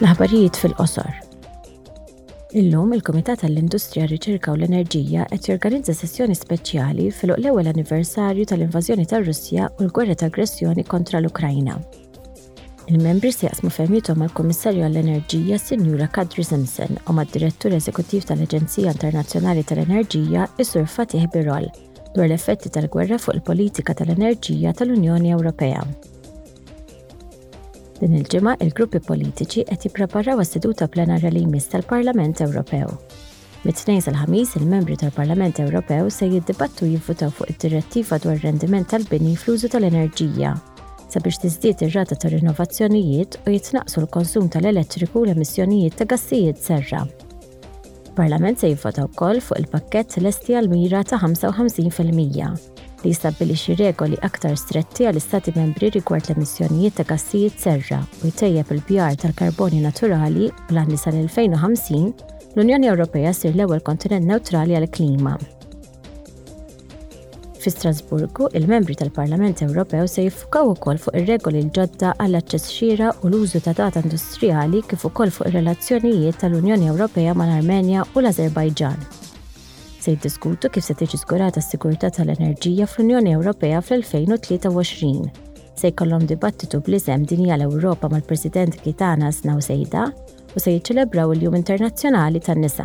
L-aħbarijiet fil-qosor. Illum il-Kumitat għall-Industrija, Riċerka u l-Enerġija qed jorganizza sessjoni speċjali fil l-ewwel anniversarju tal-invażjoni tar-Russja u l-gwerra ta' aggressjoni kontra l-Ukrajna. Il-membri se jaqsmu fehmithom mal-Kummissarju għall-Enerġija Sinjura Kadri Simpson u mad-Direttur Eżekuttiv tal-Aġenzija Internazzjonali tal-Enerġija Isur Fatih Birol dwar l-effetti tal-gwerra fuq il-politika tal-enerġija tal-Unjoni Ewropea. Din il-ġimgħa il-gruppi politiċi qed jippreparaw għas-seduta plenarja li jmiss tal-Parlament Ewropew. Mit-tnejn sal-ħamis il-membri tal-Parlament Ewropew se jiddibattu jivvutaw fuq id-direttiva dwar rendiment tal-bini fl-użu tal-enerġija sabiex tiżdied ir-rata ta' rinnovazzjonijiet u jitnaqqsu l-konsum tal-elettriku u l-emissjonijiet ta' gassijiet serra. Il-Parlament se jivvota wkoll fuq il-pakkett lesti għall-mira ta' 55 fil-mija, li jistabbilixxi regoli aktar stretti għall-Istati Membri rigward l-emissjonijiet ta' gassijiet serra u jtejjeb il-bjar tal-karbonju naturali bl-għan li sal-2050 l-Unjoni Ewropea ssir l-ewwel kontinent newtrali għall-klima. Fi Strasburgu, il-membri tal-Parlament Ewropew se jiffukaw ukoll fuq ir-regoli l-ġodda għall-aċċess xira u l-użu ta' data industrijali kif ukoll fuq ir-relazzjonijiet tal-Unjoni Ewropea mal-Armenja u l-Azerbajġan. Se jiddiskutu kif se tiġi żgurata s-sigurtà tal-enerġija fl-Unjoni Ewropea fl-2023. Se jkollhom dibattitu bl-isem din hija l-Ewropa mal-President Gitanas Nawsejda u se jiċċelebraw il-Jum Internazzjonali tan-Nisa.